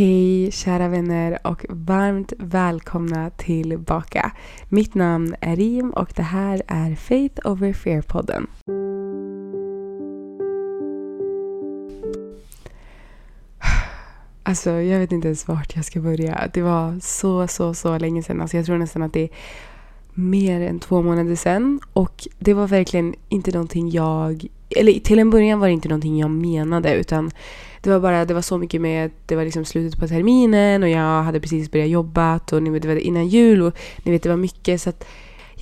Hej kära vänner och varmt välkomna tillbaka. Mitt namn är Rim och det här är Faith Over Fear-podden. Alltså jag vet inte ens vart jag ska börja. Det var så, så, så länge sedan. Alltså jag tror nästan att det är mer än två månader sedan. Och det var verkligen inte någonting jag... Eller till en början var det inte någonting jag menade utan det var bara, det var så mycket med att det var liksom slutet på terminen och jag hade precis börjat jobba och ni vet, det var innan jul och ni vet det var mycket så att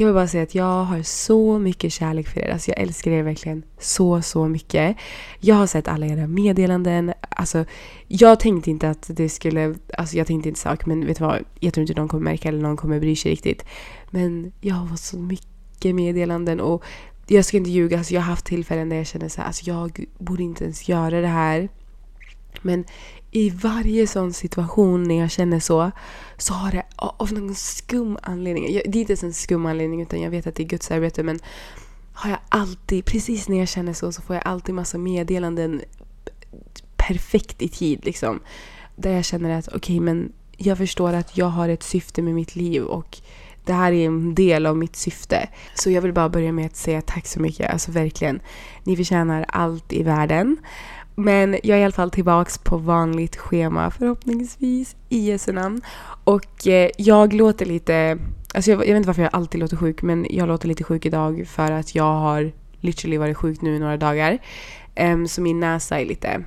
jag vill bara säga att jag har så mycket kärlek för er. Alltså jag älskar er verkligen så, så mycket. Jag har sett alla era meddelanden. Alltså, jag tänkte inte att det skulle... Alltså jag tänkte inte sak, men vet du vad? Jag tror inte någon kommer märka eller någon kommer bry sig riktigt. Men jag har fått så mycket meddelanden och jag ska inte ljuga. Alltså jag har haft tillfällen där jag känner så här, alltså jag borde inte ens göra det här. Men i varje sån situation när jag känner så, så har det av någon skum anledning, det är inte ens en skum anledning utan jag vet att det är Guds arbete men har jag alltid, precis när jag känner så, så får jag alltid massa meddelanden perfekt i tid liksom. Där jag känner att okej okay, men jag förstår att jag har ett syfte med mitt liv och det här är en del av mitt syfte. Så jag vill bara börja med att säga tack så mycket. Alltså verkligen. Ni förtjänar allt i världen. Men jag är i alla fall tillbaks på vanligt schema förhoppningsvis i Jesu namn. Och eh, jag låter lite, alltså jag, jag, vet inte varför jag alltid låter sjuk men jag låter lite sjuk idag för att jag har literally varit sjuk nu i några dagar. Um, så min näsa är lite,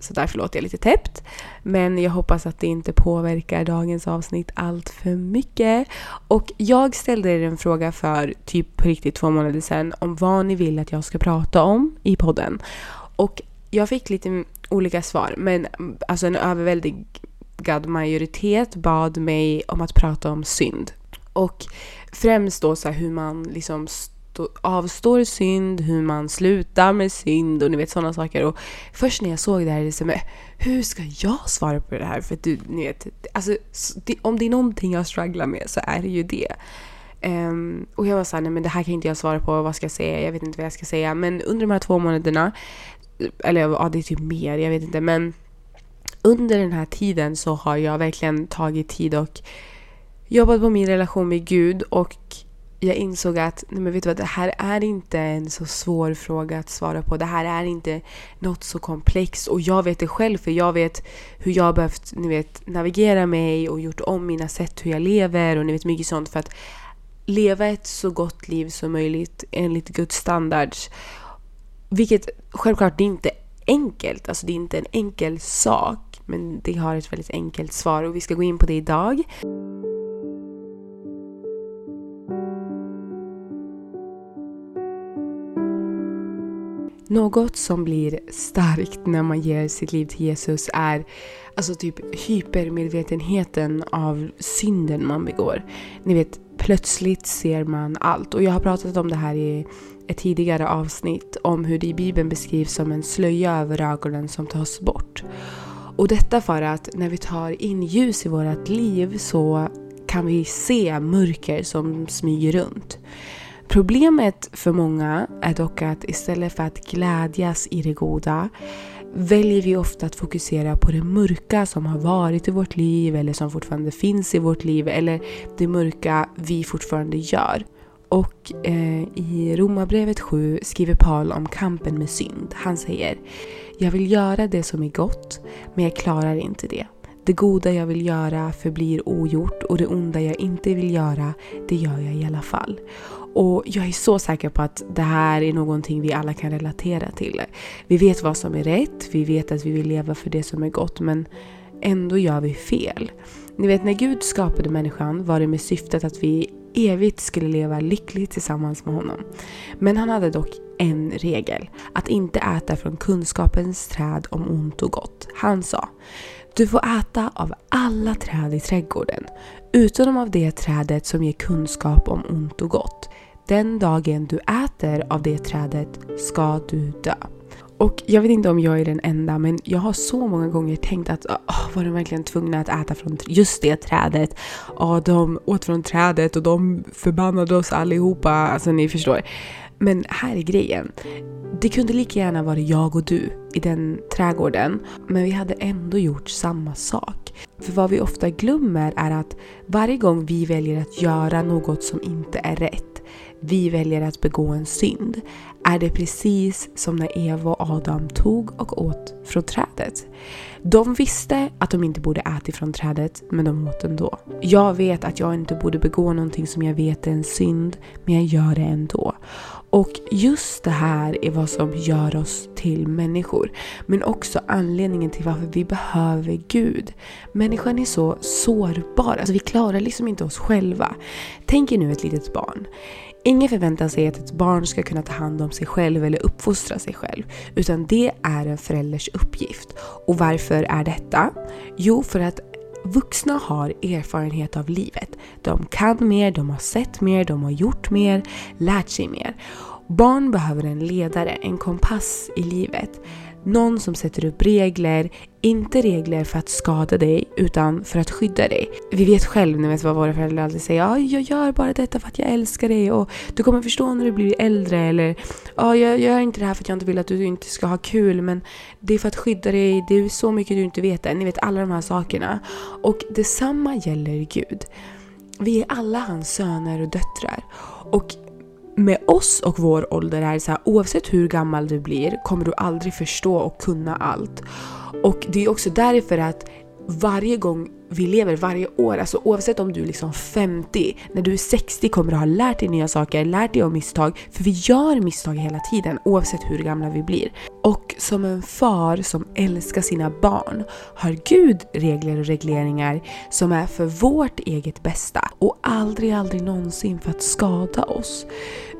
så därför låter jag lite täppt. Men jag hoppas att det inte påverkar dagens avsnitt allt för mycket. Och jag ställde er en fråga för typ på riktigt två månader sedan om vad ni vill att jag ska prata om i podden. Och jag fick lite olika svar, men alltså en överväldigad majoritet bad mig om att prata om synd. Och främst då så hur man liksom avstår synd, hur man slutar med synd och ni vet sådana saker. Och först när jag såg det här, det så hur ska jag svara på det här? För du, ni vet, alltså, om det är någonting jag strugglar med så är det ju det. Um, och jag var såhär, nej men det här kan inte jag svara på, vad ska jag säga? Jag vet inte vad jag ska säga. Men under de här två månaderna eller ja, det är typ mer, jag vet inte. Men under den här tiden så har jag verkligen tagit tid och jobbat på min relation med Gud och jag insåg att nej men vet du vad, det här är inte en så svår fråga att svara på. Det här är inte något så komplext och jag vet det själv för jag vet hur jag har behövt ni vet, navigera mig och gjort om mina sätt hur jag lever och ni vet mycket sånt för att leva ett så gott liv som möjligt enligt Guds standards. Vilket självklart det är inte enkelt, alltså det är inte en enkel sak. Men det har ett väldigt enkelt svar och vi ska gå in på det idag. Något som blir starkt när man ger sitt liv till Jesus är alltså typ hypermedvetenheten av synden man begår. Ni vet, plötsligt ser man allt. Och jag har pratat om det här i ett tidigare avsnitt om hur det i Bibeln beskrivs som en slöja över ögonen som tas bort. Och detta för att när vi tar in ljus i vårt liv så kan vi se mörker som smyger runt. Problemet för många är dock att istället för att glädjas i det goda väljer vi ofta att fokusera på det mörka som har varit i vårt liv eller som fortfarande finns i vårt liv eller det mörka vi fortfarande gör. Och eh, i Romarbrevet 7 skriver Paul om kampen med synd. Han säger Jag vill göra det som är gott, men jag klarar inte det. Det goda jag vill göra förblir ogjort och det onda jag inte vill göra, det gör jag i alla fall. Och jag är så säker på att det här är någonting vi alla kan relatera till. Vi vet vad som är rätt, vi vet att vi vill leva för det som är gott men ändå gör vi fel. Ni vet när Gud skapade människan var det med syftet att vi evigt skulle leva lyckligt tillsammans med honom. Men han hade dock en regel, att inte äta från kunskapens träd om ont och gott. Han sa du får äta av alla träd i trädgården, utom av det trädet som ger kunskap om ont och gott. Den dagen du äter av det trädet ska du dö. Och jag vet inte om jag är den enda men jag har så många gånger tänkt att oh, var de verkligen tvungna att äta från just det trädet? Ja, oh, de åt från trädet och de förbannade oss allihopa. Alltså ni förstår. Men här är grejen. Det kunde lika gärna vara jag och du i den trädgården, men vi hade ändå gjort samma sak. För vad vi ofta glömmer är att varje gång vi väljer att göra något som inte är rätt, vi väljer att begå en synd, är det precis som när Eva och Adam tog och åt från trädet. De visste att de inte borde äta från trädet, men de åt ändå. Jag vet att jag inte borde begå någonting som jag vet är en synd, men jag gör det ändå. Och just det här är vad som gör oss till människor. Men också anledningen till varför vi behöver Gud. Människan är så sårbar, alltså vi klarar liksom inte oss själva. Tänk er nu ett litet barn. Ingen förväntar sig att ett barn ska kunna ta hand om sig själv eller uppfostra sig själv. Utan det är en förälders uppgift. Och varför är detta? Jo, för att vuxna har erfarenhet av livet. De kan mer, de har sett mer, de har gjort mer, lärt sig mer. Barn behöver en ledare, en kompass i livet. Någon som sätter upp regler, inte regler för att skada dig utan för att skydda dig. Vi vet själv ni vet vad våra föräldrar alltid säger. Ja, jag gör bara detta för att jag älskar dig och du kommer förstå när du blir äldre. Eller ja, jag gör inte det här för att jag inte vill att du inte ska ha kul men det är för att skydda dig. Det är så mycket du inte vet än. Ni vet alla de här sakerna. Och detsamma gäller Gud. Vi är alla hans söner och döttrar. Och med oss och vår ålder är det så här, oavsett hur gammal du blir kommer du aldrig förstå och kunna allt. Och det är också därför att varje gång vi lever, varje år, alltså oavsett om du är liksom 50, när du är 60 kommer du ha lärt dig nya saker, lärt dig av misstag. För vi gör misstag hela tiden oavsett hur gamla vi blir. Och som en far som älskar sina barn har Gud regler och regleringar som är för vårt eget bästa och aldrig, aldrig någonsin för att skada oss.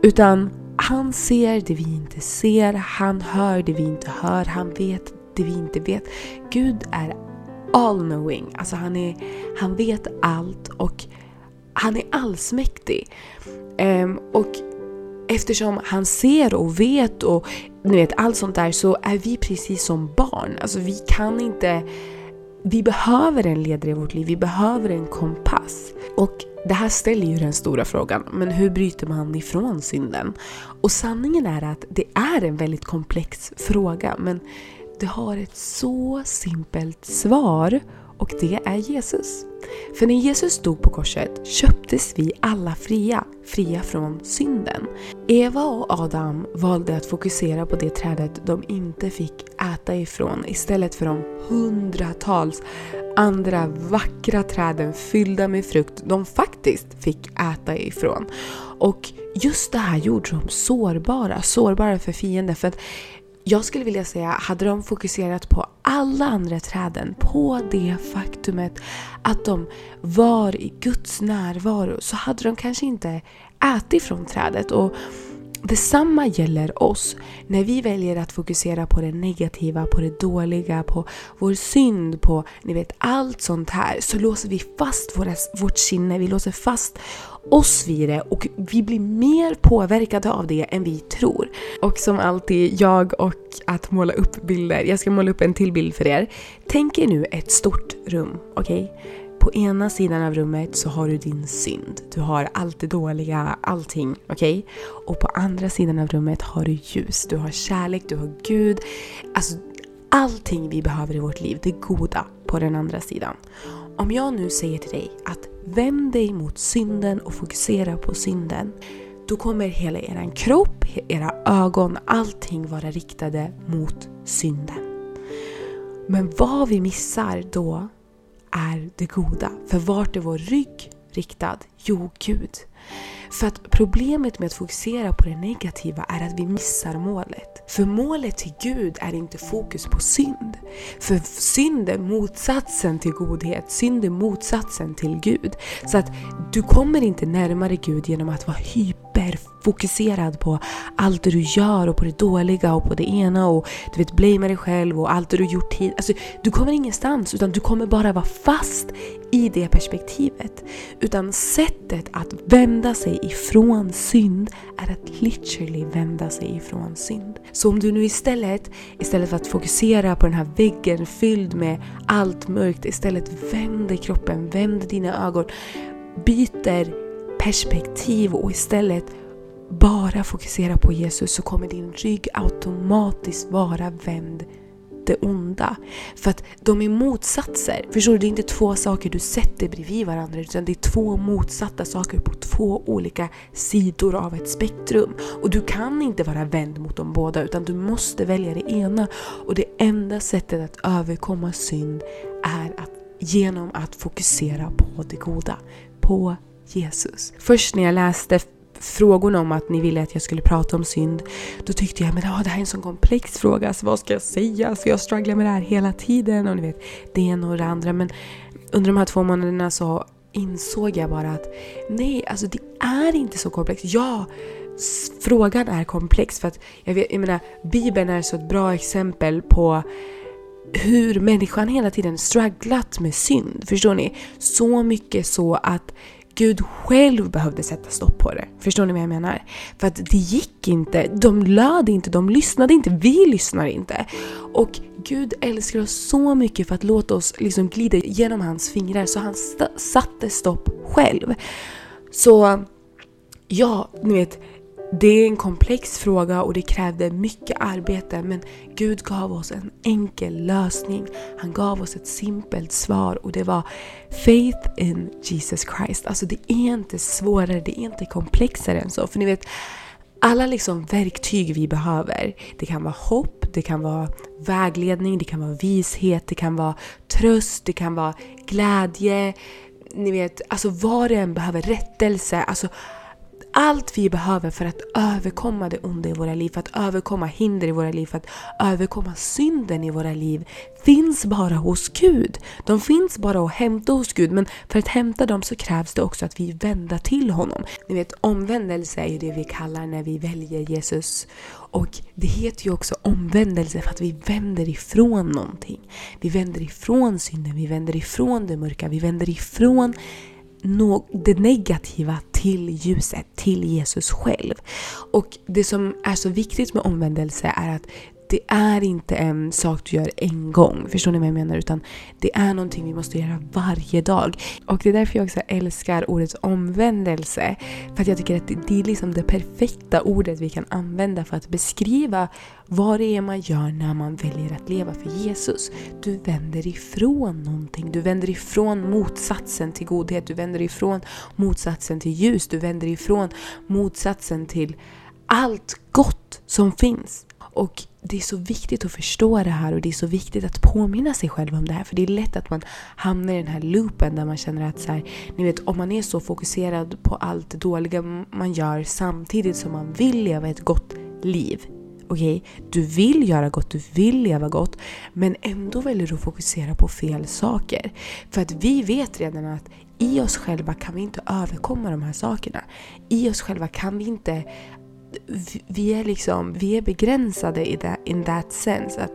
Utan han ser det vi inte ser, han hör det vi inte hör, han vet det vi inte vet. Gud är all knowing. Alltså han, är, han vet allt och han är allsmäktig. Um, och eftersom han ser och vet och ni vet allt sånt där så är vi precis som barn. Alltså vi kan inte... Vi behöver en ledare i vårt liv, vi behöver en kompass. Och det här ställer ju den stora frågan, men hur bryter man ifrån synden? Och sanningen är att det är en väldigt komplex fråga, men det har ett så simpelt svar och det är Jesus. För när Jesus dog på korset köptes vi alla fria, fria från synden. Eva och Adam valde att fokusera på det trädet de inte fick äta ifrån istället för de hundratals andra vackra träden fyllda med frukt de faktiskt fick äta ifrån. Och just det här gjorde dem sårbara, sårbara för fienden. För att jag skulle vilja säga, hade de fokuserat på alla andra träden, på det faktumet att de var i Guds närvaro, så hade de kanske inte ätit från trädet. Och Detsamma gäller oss. När vi väljer att fokusera på det negativa, på det dåliga, på vår synd, på ni vet allt sånt här så låser vi fast våra, vårt sinne, vi låser fast oss vid det och vi blir mer påverkade av det än vi tror. Och som alltid, jag och att måla upp bilder. Jag ska måla upp en till bild för er. Tänk er nu ett stort rum, okej? Okay? På ena sidan av rummet så har du din synd. Du har allt det dåliga, allting. Okej? Okay? Och på andra sidan av rummet har du ljus. Du har kärlek, du har Gud. Alltså allting vi behöver i vårt liv, det goda på den andra sidan. Om jag nu säger till dig att vänd dig mot synden och fokusera på synden. Då kommer hela er kropp, era ögon, allting vara riktade mot synden. Men vad vi missar då det goda. För vart är vår rygg riktad? Jo, Gud. För att problemet med att fokusera på det negativa är att vi missar målet. För målet till Gud är inte fokus på synd. För synd är motsatsen till godhet. Synd är motsatsen till Gud. Så att du kommer inte närmare Gud genom att vara fokuserad på allt det du gör och på det dåliga och på det ena och du vet blamea dig själv och allt det du gjort tidigare. Alltså, du kommer ingenstans utan du kommer bara vara fast i det perspektivet. Utan sättet att vända sig ifrån synd är att literally vända sig ifrån synd. Så om du nu istället, istället för att fokusera på den här väggen fylld med allt mörkt, istället vänder kroppen, vänder dina ögon, byter perspektiv och istället bara fokuserar på Jesus så kommer din rygg automatiskt vara vänd det onda. För att de är motsatser. Förstår du? Det är inte två saker du sätter bredvid varandra utan det är två motsatta saker på två olika sidor av ett spektrum. Och du kan inte vara vänd mot dem båda utan du måste välja det ena. Och det enda sättet att överkomma synd är att genom att fokusera på det goda. På Jesus. Först när jag läste frågorna om att ni ville att jag skulle prata om synd, då tyckte jag men ah, det här är en sån komplex fråga, så vad ska jag säga? Ska jag struggla med det här hela tiden? Och ni vet, det ena och det andra. Men under de här två månaderna så insåg jag bara att nej, alltså det är inte så komplext. Ja, frågan är komplex för att jag, vet, jag menar, Bibeln är så ett bra exempel på hur människan hela tiden strugglat med synd. Förstår ni? Så mycket så att Gud själv behövde sätta stopp på det. Förstår ni vad jag menar? För att det gick inte. De löd inte, de lyssnade inte, vi lyssnar inte. Och Gud älskar oss så mycket för att låta oss liksom glida genom hans fingrar så han st satte stopp själv. Så ja, ni vet, det är en komplex fråga och det krävde mycket arbete men Gud gav oss en enkel lösning. Han gav oss ett simpelt svar och det var Faith in Jesus Christ. Alltså det är inte svårare, det är inte komplexare än så. För ni vet, alla liksom verktyg vi behöver. Det kan vara hopp, det kan vara vägledning, det kan vara vishet, det kan vara tröst, det kan vara glädje. Ni vet, alltså vad det än behöver, rättelse. Alltså allt vi behöver för att överkomma det onda i våra liv, för att överkomma hinder i våra liv, för att överkomma synden i våra liv finns bara hos Gud. De finns bara att hämta hos Gud men för att hämta dem så krävs det också att vi vänder till honom. Ni vet omvändelse är ju det vi kallar när vi väljer Jesus. Och det heter ju också omvändelse för att vi vänder ifrån någonting. Vi vänder ifrån synden, vi vänder ifrån det mörka, vi vänder ifrån det negativa till ljuset, till Jesus själv. Och det som är så viktigt med omvändelse är att det är inte en sak du gör en gång. Förstår ni vad jag menar? Utan det är någonting vi måste göra varje dag. Och det är därför jag också älskar ordet omvändelse. För att jag tycker att det är liksom det perfekta ordet vi kan använda för att beskriva vad det är man gör när man väljer att leva för Jesus. Du vänder ifrån någonting. Du vänder ifrån motsatsen till godhet. Du vänder ifrån motsatsen till ljus. Du vänder ifrån motsatsen till allt gott som finns. Och det är så viktigt att förstå det här och det är så viktigt att påminna sig själv om det här. För det är lätt att man hamnar i den här loopen där man känner att så här, ni vet om man är så fokuserad på allt det dåliga man gör samtidigt som man vill leva ett gott liv. Okej, okay? du vill göra gott, du vill leva gott men ändå väljer du att fokusera på fel saker. För att vi vet redan att i oss själva kan vi inte överkomma de här sakerna. I oss själva kan vi inte vi är liksom, vi är begränsade i that, in that sense. Att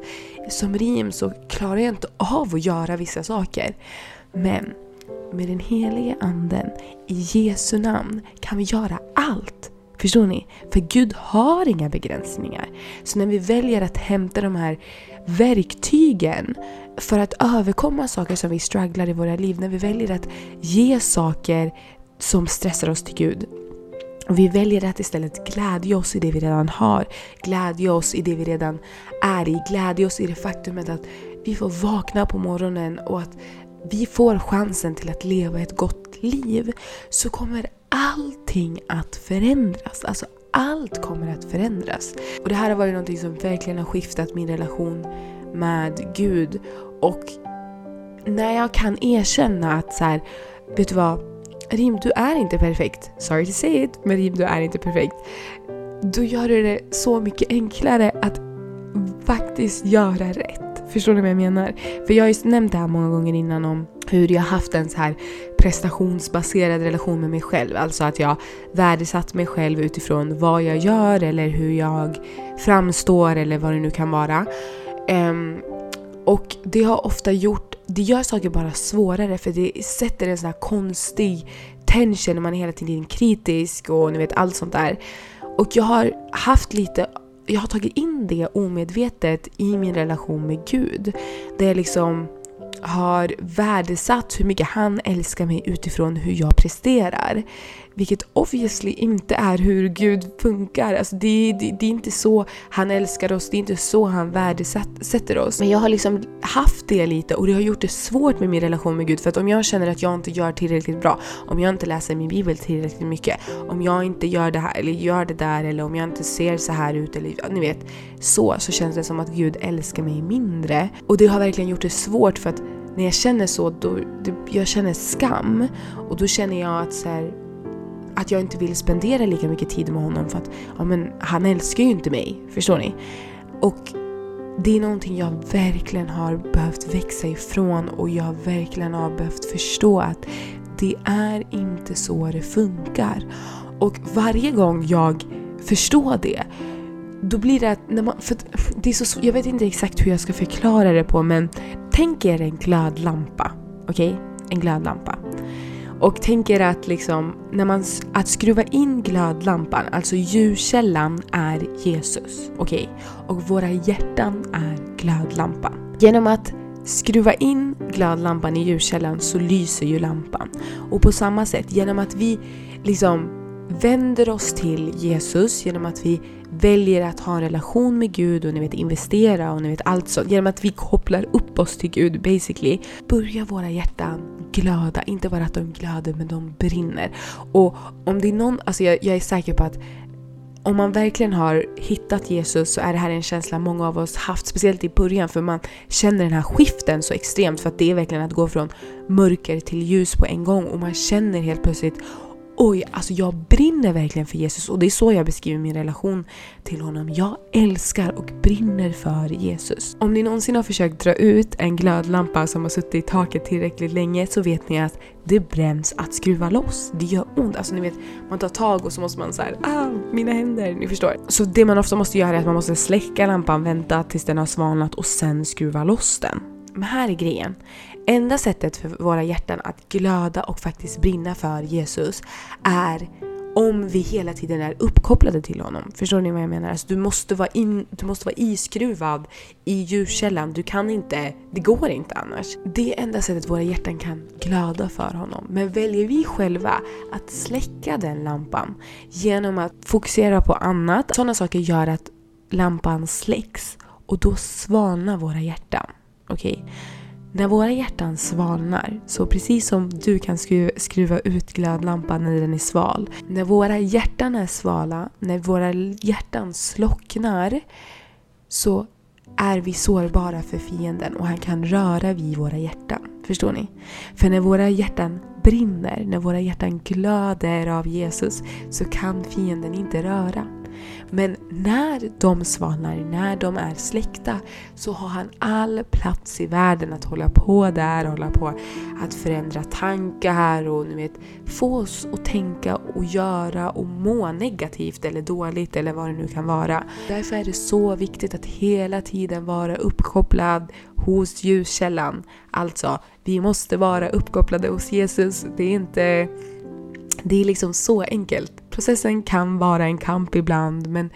som rim så klarar jag inte av att göra vissa saker. Men med den helige anden, i Jesu namn, kan vi göra allt. Förstår ni? För Gud har inga begränsningar. Så när vi väljer att hämta de här verktygen för att överkomma saker som vi strugglar i våra liv, när vi väljer att ge saker som stressar oss till Gud, och vi väljer att istället glädja oss i det vi redan har. Glädja oss i det vi redan är i. Glädja oss i det faktumet att vi får vakna på morgonen och att vi får chansen till att leva ett gott liv. Så kommer allting att förändras. Alltså allt kommer att förändras. Och det här har varit något som verkligen har skiftat min relation med Gud. Och när jag kan erkänna att så här, vet du vad? Rim, du är inte perfekt. Sorry to say it, men Rim, du är inte perfekt. Då gör du det så mycket enklare att faktiskt göra rätt. Förstår ni vad jag menar? För jag har ju nämnt det här många gånger innan om hur jag haft en så här prestationsbaserad relation med mig själv. Alltså att jag värdesatt mig själv utifrån vad jag gör eller hur jag framstår eller vad det nu kan vara. Um, och det har ofta gjort det gör saker bara svårare för det sätter en sån här konstig tension när man är hela tiden kritisk och ni vet allt sånt där. Och jag har haft lite, jag har tagit in det omedvetet i min relation med Gud. Där jag liksom har värdesatt hur mycket han älskar mig utifrån hur jag presterar. Vilket obviously inte är hur Gud funkar. Alltså det, det, det, är inte så han älskar oss, det är inte så han värdesätter oss. Men jag har liksom haft det lite och det har gjort det svårt med min relation med Gud. För att om jag känner att jag inte gör tillräckligt bra, om jag inte läser min bibel tillräckligt mycket, om jag inte gör det här eller gör det där eller om jag inte ser så här ut eller ni vet, så, så känns det som att Gud älskar mig mindre. Och det har verkligen gjort det svårt för att när jag känner så, då, jag känner skam. Och då känner jag att så här, att jag inte vill spendera lika mycket tid med honom för att ja, men, han älskar ju inte mig. Förstår ni? Och det är någonting jag verkligen har behövt växa ifrån och jag verkligen har behövt förstå att det är inte så det funkar. Och varje gång jag förstår det då blir det att när man, för det är så, jag vet inte exakt hur jag ska förklara det på men tänk er en glödlampa. Okej? Okay? En glödlampa. Och tänk er att liksom, när man, att skruva in glödlampan, alltså ljuskällan är Jesus. Okej? Okay? Och våra hjärtan är glödlampan. Genom att skruva in glödlampan i ljuskällan så lyser ju lampan. Och på samma sätt, genom att vi liksom vänder oss till Jesus, genom att vi väljer att ha en relation med Gud och ni vet investera och ni vet allt sånt. Genom att vi kopplar upp oss till Gud basically. Börjar våra hjärtan glöda. Inte bara att de glöder men de brinner. Och om det är någon, alltså jag, jag är säker på att om man verkligen har hittat Jesus så är det här en känsla många av oss haft, speciellt i början för man känner den här skiften så extremt för att det är verkligen att gå från mörker till ljus på en gång och man känner helt plötsligt oj, alltså jag brinner verkligen för Jesus och det är så jag beskriver min relation till honom. Jag älskar och brinner för Jesus. Om ni någonsin har försökt dra ut en glödlampa som har suttit i taket tillräckligt länge så vet ni att det bränns att skruva loss. Det gör ont. Alltså ni vet, man tar tag och så måste man så här, ah, mina händer, ni förstår. Så det man ofta måste göra är att man måste släcka lampan, vänta tills den har svalnat och sen skruva loss den. Men här är grejen. Enda sättet för våra hjärtan att glöda och faktiskt brinna för Jesus är om vi hela tiden är uppkopplade till honom. Förstår ni vad jag menar? Alltså, du, måste vara in, du måste vara iskruvad i ljuskällan. Du kan inte, det går inte annars. Det är enda sättet våra hjärtan kan glöda för honom. Men väljer vi själva att släcka den lampan genom att fokusera på annat, sådana saker gör att lampan släcks och då svalnar våra hjärtan. Okej? Okay? När våra hjärtan svalnar, så precis som du kan skruva ut glödlampan när den är sval. När våra hjärtan är svala, när våra hjärtan slocknar, så är vi sårbara för fienden och han kan röra vid våra hjärtan. Förstår ni? För när våra hjärtan brinner, när våra hjärtan glöder av Jesus så kan fienden inte röra. Men när de svalnar, när de är släckta så har han all plats i världen att hålla på där, hålla på att förändra tankar och ni vet, få oss att tänka och göra och må negativt eller dåligt eller vad det nu kan vara. Därför är det så viktigt att hela tiden vara uppkopplad hos ljuskällan. Alltså, vi måste vara uppkopplade hos Jesus. Det är inte det är liksom så enkelt. Processen kan vara en kamp ibland men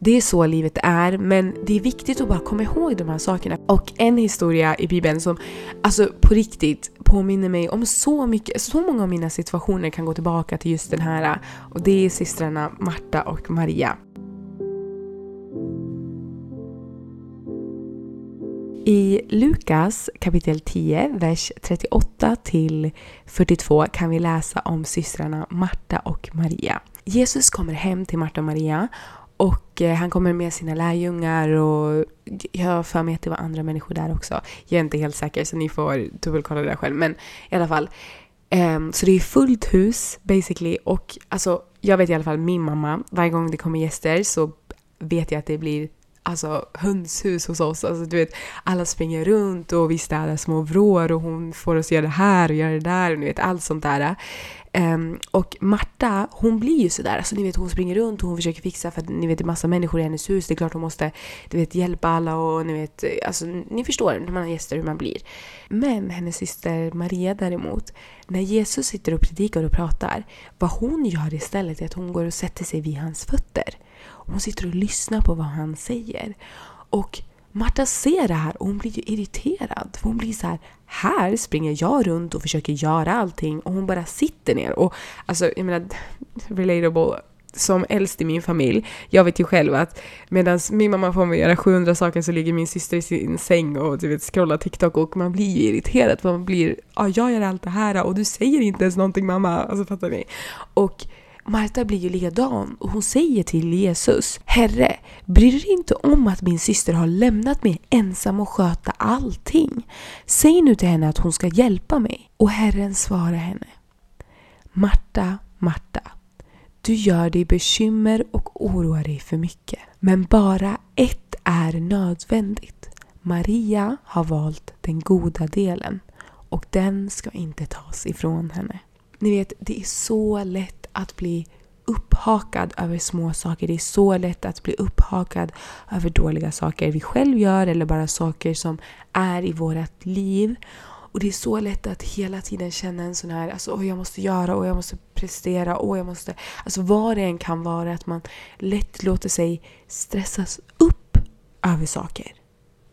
det är så livet är, men det är viktigt att bara komma ihåg de här sakerna. Och en historia i Bibeln som alltså på riktigt påminner mig om så mycket, så många av mina situationer kan gå tillbaka till just den här och det är systrarna Marta och Maria. I Lukas kapitel 10, vers 38 till 42 kan vi läsa om systrarna Marta och Maria. Jesus kommer hem till Marta och Maria och eh, han kommer med sina lärjungar och jag har för mig att det var andra människor där också. Jag är inte helt säker så ni får dubbelkolla det där själv. Men i alla fall. Um, så det är fullt hus basically och alltså jag vet i alla fall min mamma, varje gång det kommer gäster så vet jag att det blir alltså, hönshus hos oss. Alltså, du vet, alla springer runt och vi städar små vrår och hon får oss göra det här och göra det där och ni vet allt sånt där. Um, och Marta, hon blir ju sådär. Alltså, ni vet, hon springer runt och hon försöker fixa för att ni vet det är massa människor i hennes hus. Det är klart hon måste du vet, hjälpa alla och ni vet, alltså, ni förstår när man har gäster hur man blir. Men hennes syster Maria däremot, när Jesus sitter och predikar och pratar, vad hon gör istället är att hon går och sätter sig vid hans fötter. Hon sitter och lyssnar på vad han säger. Och Marta ser det här och hon blir ju irriterad. För hon blir så här, här springer jag runt och försöker göra allting och hon bara sitter ner. Och alltså, jag menar, relatable som äldst i min familj, jag vet ju själv att medan min mamma får mig göra 700 saker så ligger min syster i sin säng och du vet, scrollar TikTok och man blir ju irriterad för man blir, ja jag gör allt det här och du säger inte ens någonting mamma, alltså fattar ni? Och Marta blir ju likadan och hon säger till Jesus Herre, bryr du dig inte om att min syster har lämnat mig ensam och sköta allting? Säg nu till henne att hon ska hjälpa mig. Och Herren svarar henne Marta, Marta, du gör dig bekymmer och oroar dig för mycket. Men bara ett är nödvändigt. Maria har valt den goda delen och den ska inte tas ifrån henne. Ni vet, det är så lätt att bli upphakad över små saker. Det är så lätt att bli upphakad över dåliga saker vi själv gör eller bara saker som är i vårt liv. Och det är så lätt att hela tiden känna en sån här, alltså jag måste göra och jag måste prestera och jag måste, alltså vad det än kan vara, att man lätt låter sig stressas upp över saker.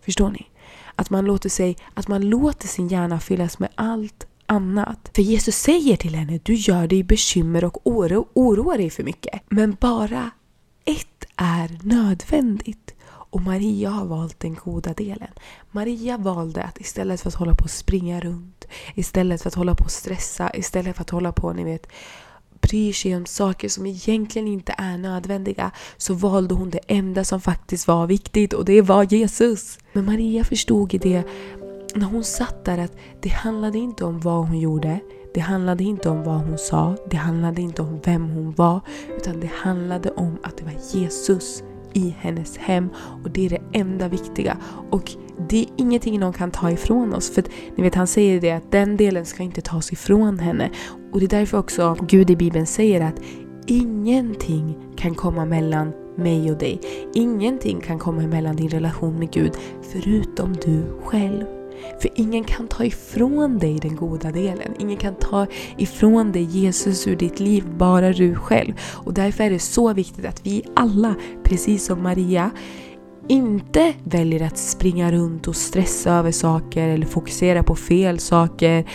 Förstår ni? Att man låter sig, att man låter sin hjärna fyllas med allt annat. För Jesus säger till henne, du gör dig bekymmer och oro, oroar dig för mycket. Men bara ett är nödvändigt. Och Maria har valt den goda delen. Maria valde att istället för att hålla på och springa runt, istället för att hålla på och stressa, istället för att hålla på, ni vet, bryr sig om saker som egentligen inte är nödvändiga så valde hon det enda som faktiskt var viktigt och det var Jesus. Men Maria förstod i det när hon satt där att det handlade inte om vad hon gjorde, det handlade inte om vad hon sa, det handlade inte om vem hon var, utan det handlade om att det var Jesus i hennes hem och det är det enda viktiga. Och det är ingenting någon kan ta ifrån oss. För ni vet, han säger det att den delen ska inte tas ifrån henne. Och det är därför också Gud i Bibeln säger att ingenting kan komma mellan mig och dig. Ingenting kan komma emellan din relation med Gud förutom du själv. För ingen kan ta ifrån dig den goda delen. Ingen kan ta ifrån dig Jesus ur ditt liv, bara du själv. Och därför är det så viktigt att vi alla, precis som Maria, inte väljer att springa runt och stressa över saker eller fokusera på fel saker.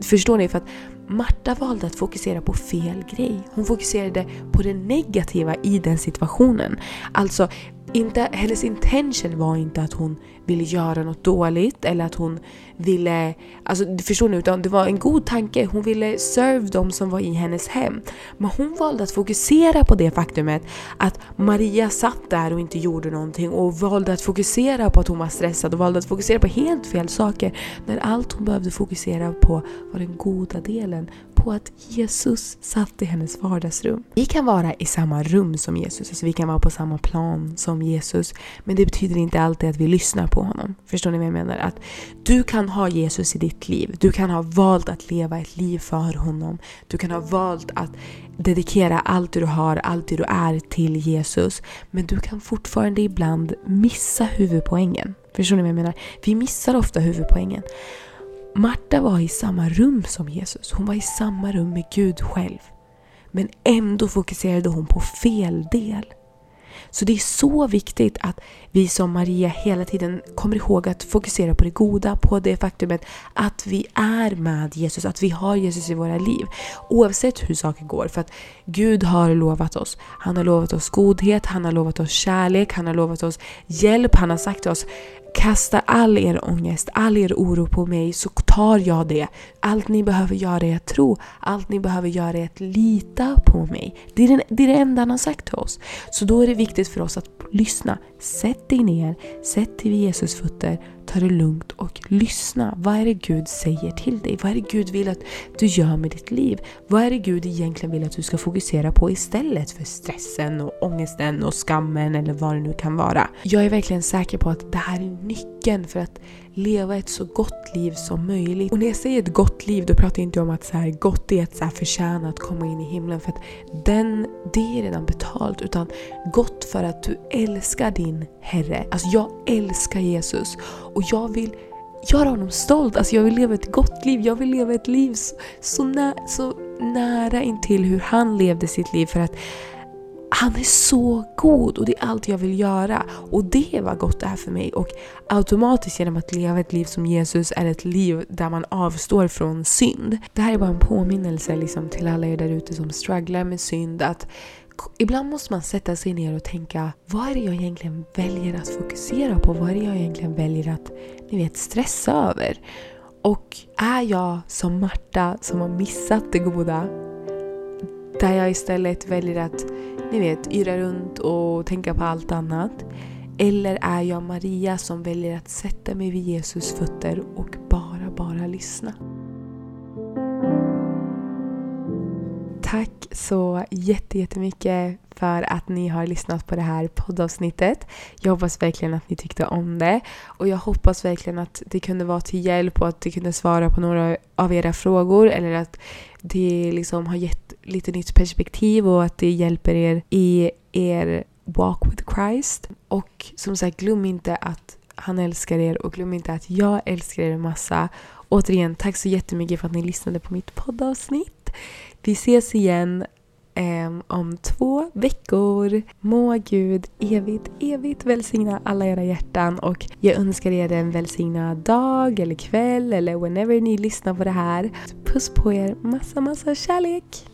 Förstår ni? För att Marta valde att fokusera på fel grej. Hon fokuserade på det negativa i den situationen. Alltså, inte, hennes intention var inte att hon ville göra något dåligt eller att hon ville, alltså förstår ni? Utan det var en god tanke. Hon ville serve dem som var i hennes hem. Men hon valde att fokusera på det faktumet att Maria satt där och inte gjorde någonting och valde att fokusera på att hon var stressad och valde att fokusera på helt fel saker. När allt hon behövde fokusera på var den goda delen på att Jesus satt i hennes vardagsrum. Vi kan vara i samma rum som Jesus, alltså vi kan vara på samma plan som Jesus. Men det betyder inte alltid att vi lyssnar på honom. Förstår ni vad jag menar? Att du kan ha Jesus i ditt liv. Du kan ha valt att leva ett liv för honom. Du kan ha valt att dedikera allt du har, allt du är till Jesus. Men du kan fortfarande ibland missa huvudpoängen. Förstår ni vad jag menar? Vi missar ofta huvudpoängen. Marta var i samma rum som Jesus. Hon var i samma rum med Gud själv. Men ändå fokuserade hon på fel del. Så det är så viktigt att vi som Maria hela tiden kommer ihåg att fokusera på det goda, på det faktumet att vi är med Jesus, att vi har Jesus i våra liv. Oavsett hur saker går. För att Gud har lovat oss. Han har lovat oss godhet, han har lovat oss kärlek, han har lovat oss hjälp. Han har sagt till oss Kasta all er ångest, all er oro på mig så tar jag det. Allt ni behöver göra är att tro. Allt ni behöver göra är att lita på mig. Det är, den, det är det enda han har sagt till oss. Så då är det viktigt för oss att lyssna. Sätt dig ner, sätt dig vid Jesus fötter, ta det lugnt och lyssna. Vad är det Gud säger till dig? Vad är det Gud vill att du gör med ditt liv? Vad är det Gud egentligen vill att du ska fokusera på istället för stressen och ångesten och skammen eller vad det nu kan vara? Jag är verkligen säker på att det här är nyckeln för att leva ett så gott liv som möjligt. Och när jag säger ett gott liv då pratar jag inte om att så här, gott är att så här, förtjäna att komma in i himlen för att den, det är redan betalt. Utan gott för att du älskar din Herre. Alltså jag älskar Jesus och jag vill göra honom stolt. Alltså jag vill leva ett gott liv. Jag vill leva ett liv så, så, nä, så nära intill hur han levde sitt liv. För att han är så god och det är allt jag vill göra. Och det var gott det här för mig. Och automatiskt genom att leva ett liv som Jesus är ett liv där man avstår från synd. Det här är bara en påminnelse liksom till alla er där ute som strugglar med synd. att Ibland måste man sätta sig ner och tänka, vad är det jag egentligen väljer att fokusera på? Vad är det jag egentligen väljer att, ni vet, stressa över? Och är jag som Marta som har missat det goda? Där jag istället väljer att, ni vet, yra runt och tänka på allt annat. Eller är jag Maria som väljer att sätta mig vid Jesus fötter och bara, bara lyssna? Tack så jättemycket för att ni har lyssnat på det här poddavsnittet. Jag hoppas verkligen att ni tyckte om det och jag hoppas verkligen att det kunde vara till hjälp och att det kunde svara på några av era frågor eller att det liksom har gett lite nytt perspektiv och att det hjälper er i er walk with Christ. Och som sagt, glöm inte att han älskar er och glöm inte att jag älskar er massa. Återigen, tack så jättemycket för att ni lyssnade på mitt poddavsnitt. Vi ses igen eh, om två veckor. Må Gud evigt, evigt välsigna alla era hjärtan och jag önskar er en välsignad dag eller kväll eller whenever ni lyssnar på det här. Puss på er, massa, massa kärlek!